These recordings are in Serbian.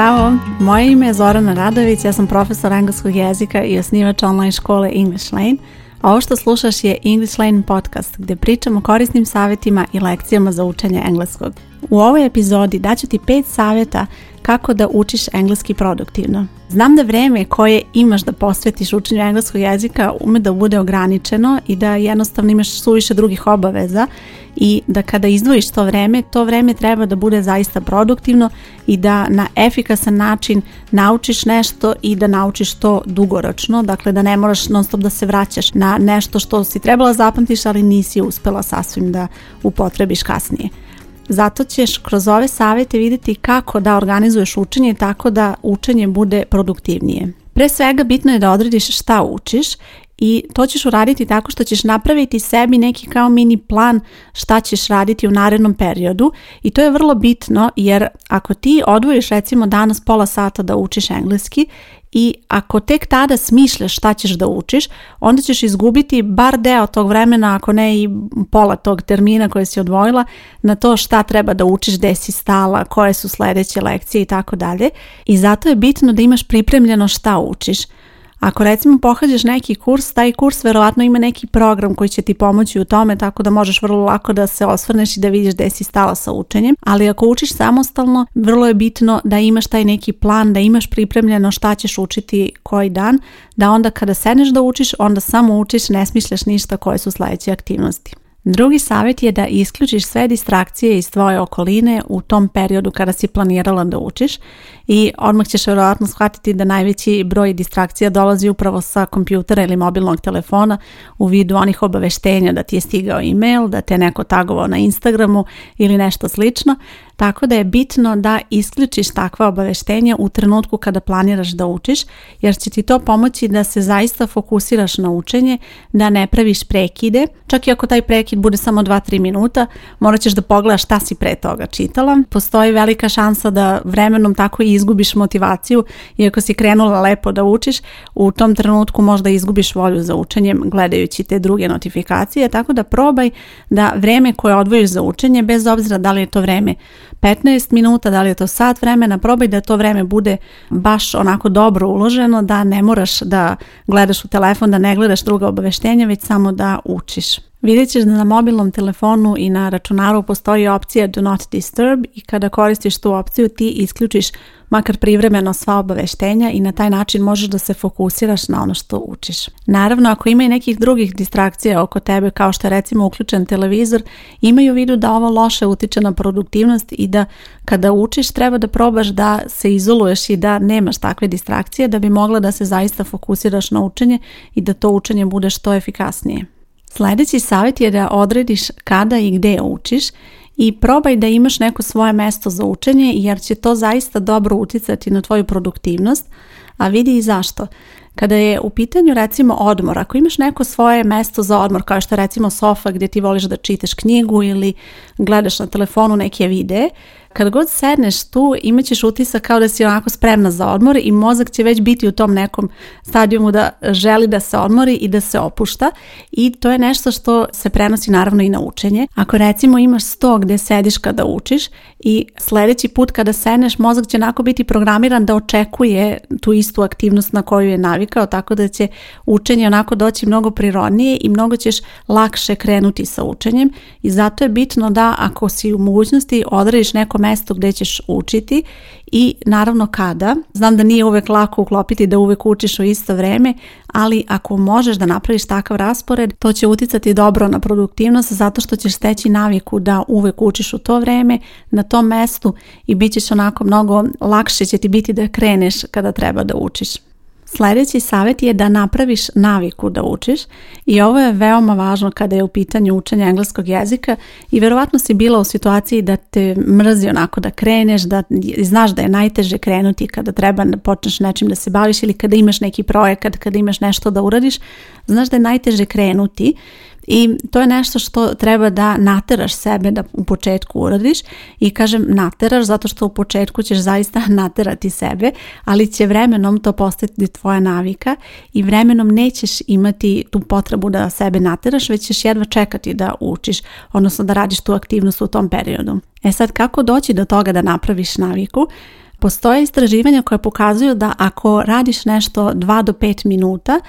Zdravo, moje ime je Zorana Radović, ja sam profesor engleskog jezika i osnivač online škole English Lane, a ovo što slušaš je English Lane podcast gdje pričamo o korisnim savjetima i lekcijama za učenje engleskog. U ovoj epizodi daću ti 5 savjeta kako da učiš engleski produktivno. Znam da vreme koje imaš da posvetiš učenju engleskog jezika ume da bude ograničeno i da jednostavno imaš suviše drugih obaveza i da kada izdvojiš to vreme, to vreme treba da bude zaista produktivno i da na efikasan način naučiš nešto i da naučiš to dugoročno, dakle da ne moraš non stop da se vraćaš na nešto što si trebala zapamtiš, ali nisi uspela sasvim da upotrebiš kasnije. Zato ćeš kroz ove savjete vidjeti kako da organizuješ učenje tako da učenje bude produktivnije. Pre svega bitno je da odrediš šta učiš i to ćeš uraditi tako što ćeš napraviti sebi neki kao mini plan šta ćeš raditi u narednom periodu i to je vrlo bitno jer ako ti odvojiš recimo danas pola sata da učiš engleski i ako tek tada smišljaš šta ćeš da učiš, onda ćeš izgubiti bar deo tog vremena, ako ne i pola tog termina koje si odvojila na to šta treba da učiš, gde si stala, koje su sljedeće lekcije i tako dalje. I zato je bitno da imaš pripremljeno šta učiš. Ako recimo pohađaš neki kurs, taj kurs verovatno ima neki program koji će ti pomoći u tome, tako da možeš vrlo lako da se osvrneš i da vidiš gde si stala sa učenjem, ali ako učiš samostalno, vrlo je bitno da imaš taj neki plan, da imaš pripremljeno šta ćeš učiti koji dan, da onda kada seneš da učiš, onda samo učiš, ne smišljaš ništa koje su sledeće aktivnosti. Drugi savjet je da isključiš sve distrakcije iz tvoje okoline u tom periodu kada si planirala da učiš i odmah ćeš vjerojatno shvatiti da najveći broj distrakcija dolazi upravo sa kompjutera ili mobilnog telefona u vidu onih obaveštenja da ti je stigao email, da te je neko tagovao na Instagramu ili nešto slično tako da je bitno da isključiš takva obaveštenja u trenutku kada planiraš da učiš, jer će ti to pomoći da se zaista fokusiraš na učenje, da ne praviš prekide, čak i ako taj prekid bude samo 2-3 minuta, morat ćeš da pogledaš šta si pre toga čitala. Postoji velika šansa da vremenom tako i izgubiš motivaciju, iako si krenula lepo da učiš, u tom trenutku možda izgubiš volju za učenjem gledajući te druge notifikacije, tako da probaj da vreme koje odvojiš za učenje, bez obzira da li je to vreme 15 minuta, da li je to sat vremena, probaj da to vreme bude baš onako dobro uloženo, da ne moraš da gledaš u telefon, da ne gledaš druga obaveštenja, već samo da učiš. Vidjet ćeš da na mobilnom telefonu i na računaru postoji opcija Do not disturb i kada koristiš tu opciju ti isključiš makar privremeno sva obaveštenja i na taj način možeš da se fokusiraš na ono što učiš. Naravno, ako ima i nekih drugih distrakcija oko tebe kao što je recimo uključen televizor, imaju u vidu da ovo loše utiče na produktivnost i da kada učiš treba da probaš da se izoluješ i da nemaš takve distrakcije da bi mogla da se zaista fokusiraš na učenje i da to učenje bude što efikasnije. Sljedeći savjet je da odrediš kada i gdje učiš i probaj da imaš neko svoje mesto za učenje jer će to zaista dobro uticati na tvoju produktivnost, a vidi i zašto. Kada je u pitanju recimo odmor, ako imaš neko svoje mesto za odmor, kao što je recimo sofa gdje ti voliš da čitaš knjigu ili gledaš na telefonu neke videe, kad god sedneš tu imat ćeš utisak kao da si onako spremna za odmor i mozak će već biti u tom nekom stadijumu da želi da se odmori i da se opušta i to je nešto što se prenosi naravno i na učenje. Ako recimo imaš sto gdje sediš kada učiš i sljedeći put kada sedneš mozak će onako biti programiran da očekuje tu istu aktivnost na koju je navik navikao tako da će učenje onako doći mnogo prirodnije i mnogo ćeš lakše krenuti sa učenjem i zato je bitno da ako si u mogućnosti odrediš neko mesto gdje ćeš učiti i naravno kada, znam da nije uvek lako uklopiti da uvek učiš u isto vrijeme, ali ako možeš da napraviš takav raspored, to će uticati dobro na produktivnost zato što ćeš steći naviku da uvek učiš u to vreme, na tom mestu i bit ćeš onako mnogo lakše će ti biti da kreneš kada treba da učiš. Sljedeći savjet je da napraviš naviku da učiš i ovo je veoma važno kada je u pitanju učenja engleskog jezika i verovatno si bila u situaciji da te mrzi onako da kreneš, da znaš da je najteže krenuti kada treba da počneš nečim da se baviš ili kada imaš neki projekat, kada imaš nešto da uradiš, znaš da je najteže krenuti i to je nešto što treba da nateraš sebe da u početku uradiš i kažem nateraš zato što u početku ćeš zaista naterati sebe, ali će vremenom to postati tvoja navika i vremenom nećeš imati tu potrebu da sebe nateraš, već ćeš jedva čekati da učiš, odnosno da radiš tu aktivnost u tom periodu. E sad kako doći do toga da napraviš naviku? Postoje istraživanja koja pokazuju da ako radiš nešto 2 do 5 minuta,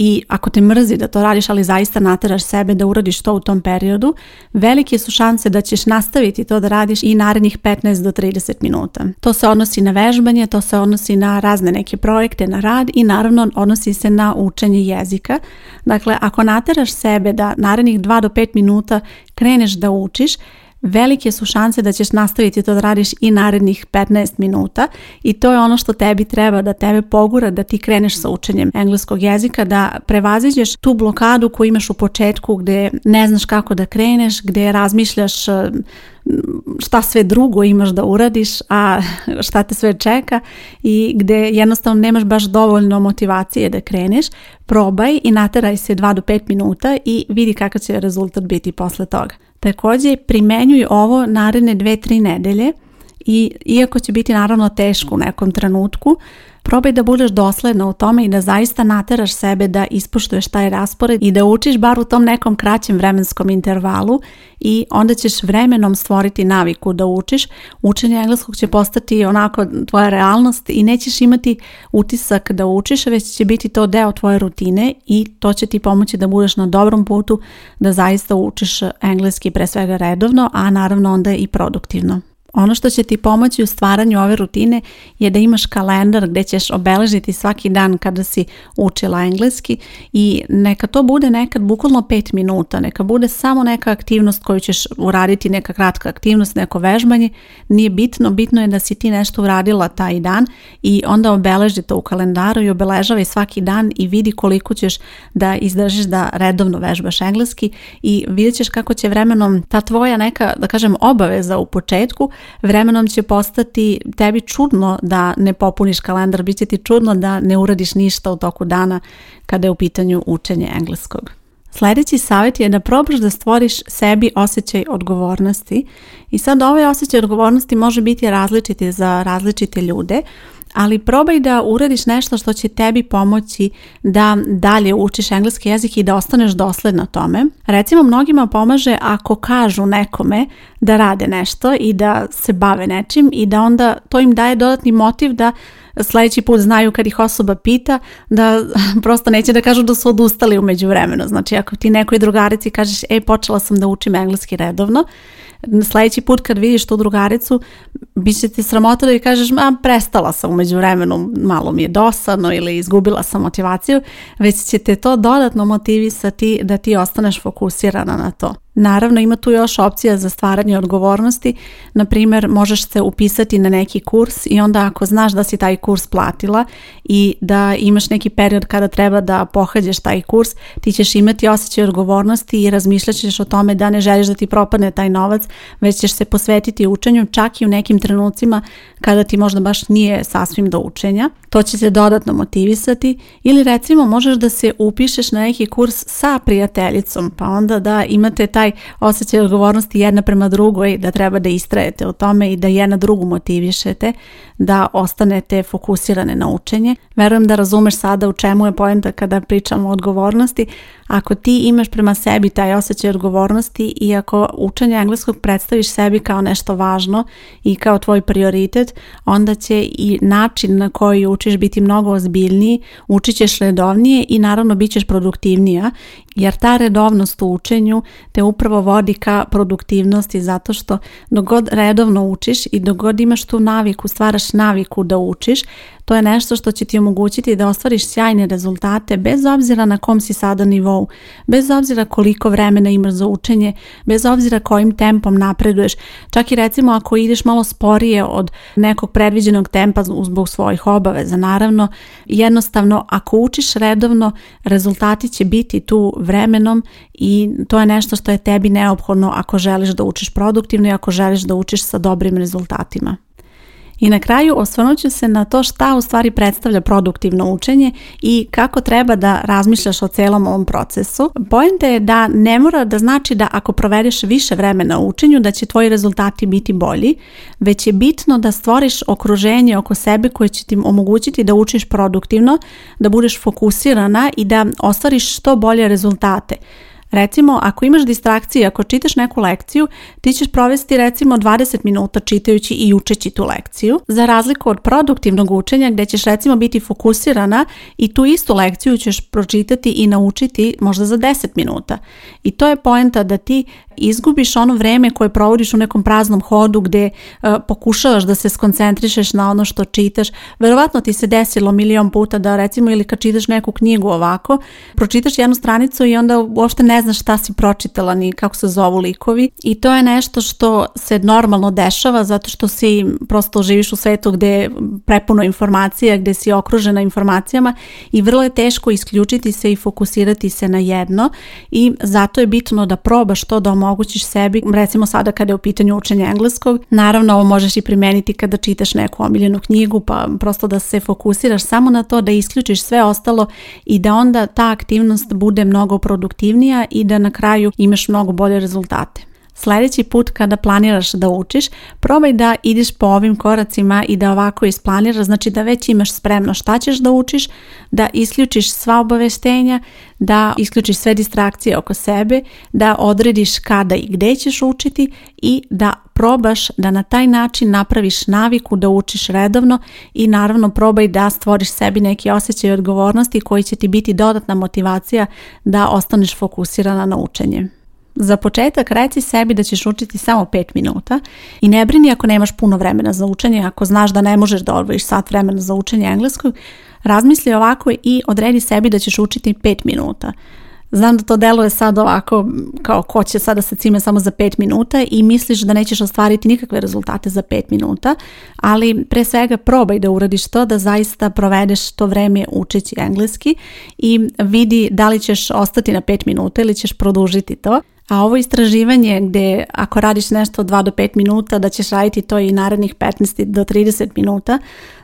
i ako te mrzi da to radiš, ali zaista nateraš sebe da uradiš to u tom periodu, velike su šanse da ćeš nastaviti to da radiš i narednih 15 do 30 minuta. To se odnosi na vežbanje, to se odnosi na razne neke projekte, na rad i naravno odnosi se na učenje jezika. Dakle, ako nateraš sebe da narednih 2 do 5 minuta kreneš da učiš, velike su šanse da ćeš nastaviti to da radiš i narednih 15 minuta i to je ono što tebi treba da tebe pogura da ti kreneš sa učenjem engleskog jezika, da prevaziđeš tu blokadu koju imaš u početku gdje ne znaš kako da kreneš, gdje razmišljaš e, šta sve drugo imaš da uradiš, a šta te sve čeka i gdje jednostavno nemaš baš dovoljno motivacije da kreneš, probaj i nateraj se 2 do 5 minuta i vidi kakav će rezultat biti posle toga. Također primenjuj ovo naredne dve, tri nedelje i iako će biti naravno teško u nekom trenutku, Probaj da budeš dosledna u tome i da zaista nateraš sebe da ispoštuješ taj raspored i da učiš bar u tom nekom kraćem vremenskom intervalu i onda ćeš vremenom stvoriti naviku da učiš. Učenje engleskog će postati onako tvoja realnost i nećeš imati utisak da učiš, već će biti to deo tvoje rutine i to će ti pomoći da budeš na dobrom putu da zaista učiš engleski pre svega redovno, a naravno onda i produktivno. Ono što će ti pomoći u stvaranju ove rutine je da imaš kalendar gdje ćeš obeležiti svaki dan kada si učila engleski i neka to bude nekad bukvalno 5 minuta, neka bude samo neka aktivnost koju ćeš uraditi, neka kratka aktivnost, neko vežbanje, nije bitno, bitno je da si ti nešto uradila taj dan i onda obeleži to u kalendaru i obeležavaj svaki dan i vidi koliko ćeš da izdržiš da redovno vežbaš engleski i vidjet ćeš kako će vremenom ta tvoja neka, da kažem, obaveza u početku vremenom će postati tebi čudno da ne popuniš kalendar, bit će ti čudno da ne uradiš ništa u toku dana kada je u pitanju učenje engleskog. Sljedeći savjet je da probaš da stvoriš sebi osjećaj odgovornosti i sad ovaj osjećaj odgovornosti može biti različiti za različite ljude, ali probaj da uradiš nešto što će tebi pomoći da dalje učiš engleski jezik i da ostaneš na tome. Recimo, mnogima pomaže ako kažu nekome da rade nešto i da se bave nečim i da onda to im daje dodatni motiv da sljedeći put znaju kad ih osoba pita da prosto neće da kažu da su odustali umeđu vremenu. Znači ako ti nekoj drugarici kažeš e počela sam da učim engleski redovno, sljedeći put kad vidiš tu drugaricu bit će ti sramota da kažeš ma prestala sam umeđu vremenu, malo mi je dosadno ili izgubila sam motivaciju, već će te to dodatno motivisati da ti ostaneš fokusirana na to. Naravno ima tu još opcija za stvaranje odgovornosti, na primjer možeš se upisati na neki kurs i onda ako znaš da si taj kurs platila i da imaš neki period kada treba da pohađaš taj kurs, ti ćeš imati osjećaj odgovornosti i razmišljaćeš o tome da ne želiš da ti propadne taj novac, već ćeš se posvetiti učenju čak i u nekim trenucima kada ti možda baš nije sasvim do učenja. To će se dodatno motivisati ili recimo možeš da se upišeš na neki kurs sa prijateljicom pa onda da imate taj taj osjećaj odgovornosti jedna prema drugoj, da treba da istrajete u tome i da jedna drugu motivišete, da ostanete fokusirane na učenje. Verujem da razumeš sada u čemu je pojenta kada pričamo o odgovornosti. Ako ti imaš prema sebi taj osjećaj odgovornosti i ako učenje engleskog predstaviš sebi kao nešto važno i kao tvoj prioritet, onda će i način na koji učiš biti mnogo ozbiljniji, učit ćeš redovnije i naravno bit ćeš produktivnija jer ta redovnost u učenju te upravo vodi ka produktivnosti zato što dok god redovno učiš i dok god imaš tu naviku, stvaraš naviku da učiš, to je nešto što će ti omogućiti da ostvariš sjajne rezultate bez obzira na kom si sada nivou, bez obzira koliko vremena imaš za učenje, bez obzira kojim tempom napreduješ. Čak i recimo ako ideš malo sporije od nekog predviđenog tempa zbog svojih obaveza, naravno, jednostavno ako učiš redovno, rezultati će biti tu vremenom i to je nešto što je tebi neophodno ako želiš da učiš produktivno i ako želiš da učiš sa dobrim rezultatima. I na kraju osvrnut se na to šta u stvari predstavlja produktivno učenje i kako treba da razmišljaš o celom ovom procesu. Poenta je da ne mora da znači da ako provedeš više vremena u učenju da će tvoji rezultati biti bolji, već je bitno da stvoriš okruženje oko sebe koje će ti omogućiti da učiš produktivno, da budeš fokusirana i da ostvariš što bolje rezultate. Recimo, ako imaš distrakcije, ako čitaš neku lekciju, ti ćeš provesti recimo 20 minuta čitajući i učeći tu lekciju, za razliku od produktivnog učenja gdje ćeš recimo biti fokusirana i tu istu lekciju ćeš pročitati i naučiti možda za 10 minuta. I to je poenta da ti izgubiš ono vreme koje provodiš u nekom praznom hodu gde e, pokušavaš da se skoncentrišeš na ono što čitaš. Verovatno ti se desilo milion puta da recimo ili kad čitaš neku knjigu ovako, pročitaš jednu stranicu i onda uopšte ne znaš šta si pročitala ni kako se zovu likovi i to je nešto što se normalno dešava zato što si prosto živiš u svetu gde je prepuno informacija, gde si okružena informacijama i vrlo je teško isključiti se i fokusirati se na jedno i zato je bitno da probaš to da omogućiš sebi, recimo sada kada je u pitanju učenje engleskog, naravno ovo možeš i primeniti kada čitaš neku omiljenu knjigu, pa prosto da se fokusiraš samo na to, da isključiš sve ostalo i da onda ta aktivnost bude mnogo produktivnija i da na kraju imaš mnogo bolje rezultate. Sljedeći put kada planiraš da učiš, probaj da ideš po ovim koracima i da ovako isplaniraš, znači da već imaš spremno šta ćeš da učiš, da isključiš sva obavestenja, da isključiš sve distrakcije oko sebe, da odrediš kada i gdje ćeš učiti i da probaš da na taj način napraviš naviku da učiš redovno i naravno probaj da stvoriš sebi neki osjećaj odgovornosti koji će ti biti dodatna motivacija da ostaneš fokusirana na učenje. Za početak reci sebi da ćeš učiti samo 5 minuta i ne brini ako nemaš puno vremena za učenje, ako znaš da ne možeš da odvojiš sat vremena za učenje engleskog, razmisli ovako i odredi sebi da ćeš učiti 5 minuta. Znam da to deluje sad ovako kao ko će sada se cime samo za 5 minuta i misliš da nećeš ostvariti nikakve rezultate za 5 minuta, ali pre svega probaj da uradiš to da zaista provedeš to vreme učeći engleski i vidi da li ćeš ostati na 5 minuta ili ćeš produžiti to. A ovo istraživanje gdje ako radiš nešto 2 do 5 minuta da ćeš raditi to i narednih 15 do 30 minuta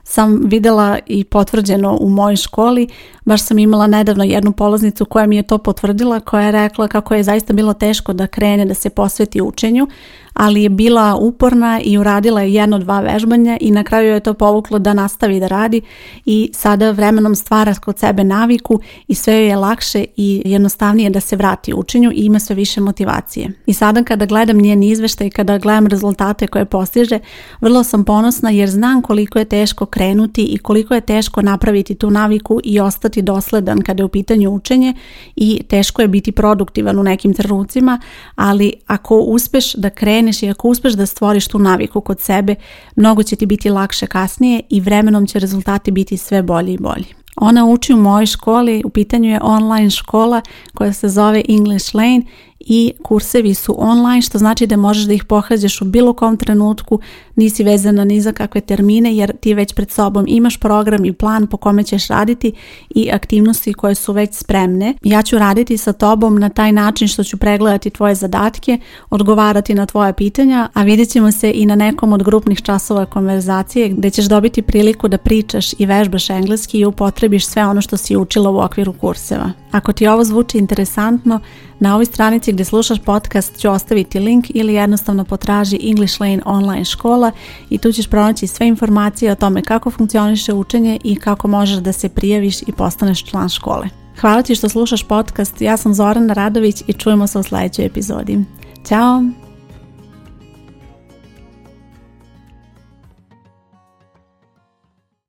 sam vidjela i potvrđeno u mojoj školi. Baš sam imala nedavno jednu polaznicu koja mi je to potvrdila koja je rekla kako je zaista bilo teško da krene da se posveti učenju ali je bila uporna i uradila je jedno dva vežbanja i na kraju je to povuklo da nastavi da radi i sada vremenom stvara kod sebe naviku i sve joj je lakše i jednostavnije da se vrati učenju i ima sve više motivacije. I sada kada gledam njen i kada gledam rezultate koje postiže, vrlo sam ponosna jer znam koliko je teško krenuti i koliko je teško napraviti tu naviku i ostati dosledan kada je u pitanju učenje i teško je biti produktivan u nekim trenucima, ali ako uspeš da kreni kreneš i ako uspeš da stvoriš tu naviku kod sebe, mnogo će ti biti lakše kasnije i vremenom će rezultati biti sve bolji i bolji. Ona uči u mojoj školi, u pitanju je online škola koja se zove English Lane i kursevi su online što znači da možeš da ih pohađaš u bilo kom trenutku, nisi vezana ni za kakve termine jer ti već pred sobom imaš program i plan po kome ćeš raditi i aktivnosti koje su već spremne. Ja ću raditi sa tobom na taj način što ću pregledati tvoje zadatke, odgovarati na tvoja pitanja, a vidjet ćemo se i na nekom od grupnih časova konverzacije gdje ćeš dobiti priliku da pričaš i vežbaš engleski i upotrebiš sve ono što si učila u okviru kurseva. Ako ti ovo zvuči interesantno, na ovoj stranici gdje slušaš podcast ću ostaviti link ili jednostavno potraži English Lane online škola i tu ćeš pronaći sve informacije o tome kako funkcioniše učenje i kako možeš da se prijaviš i postaneš član škole. Hvala ti što slušaš podcast, ja sam Zorana Radović i čujemo se u sljedećoj epizodi. Ćao!